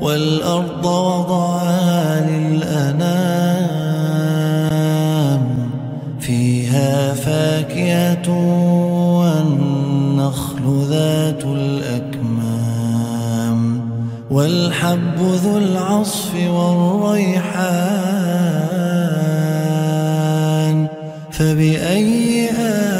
والأرض وضعها للأنام فيها فاكهة والنخل ذات الأكمام والحب ذو العصف والريحان فبأي آلاء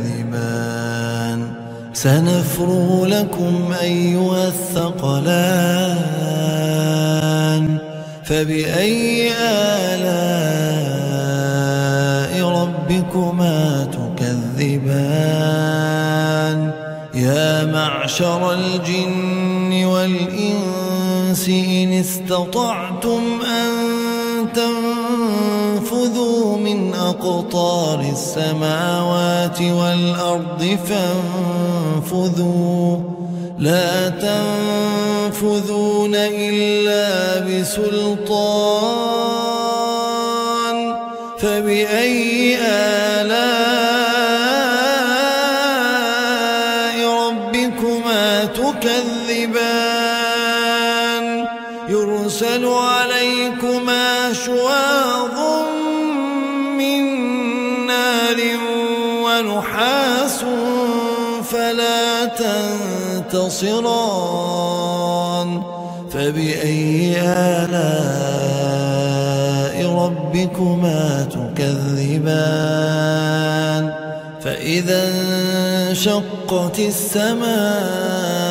سنفرغ لكم أيها الثقلان فبأي آلاء ربكما تكذبان؟ يا معشر الجن والإنس إن استطعتم أن تنفذوا من أقطار السماوات والأرض فانفذوا. لا تنفذون إلا بسلطان. فبأي آلاء ربكما تكذبان؟ يرسل عليكما شواظ من نار ونحاس فلا تنتصران فبأي آلاء ربكما تكذبان فإذا انشقت السماء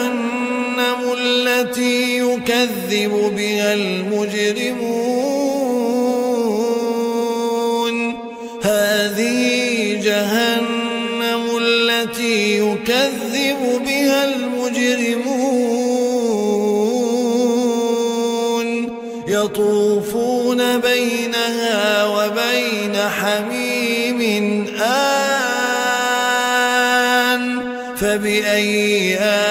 يكذب بها المجرمون هذه جهنم التي يكذب بها المجرمون يطوفون بينها وبين حميم آن فبأي آلاء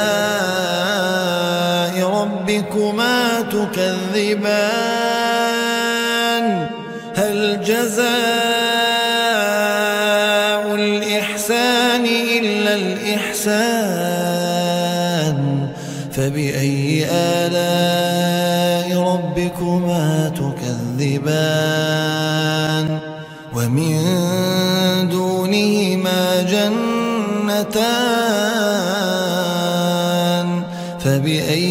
ربكما تكذبان هل جزاء الإحسان إلا الإحسان فبأي آلاء ربكما تكذبان ومن دونهما جنتان فبأي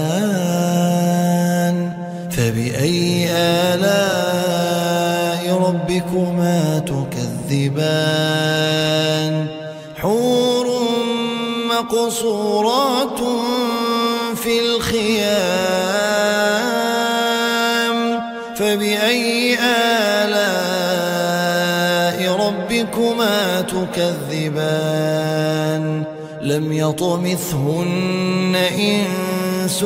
فبأي آلاء ربكما تكذبان؟ حور مقصورات في الخيام. فبأي آلاء ربكما تكذبان؟ لم يطمثهن إنس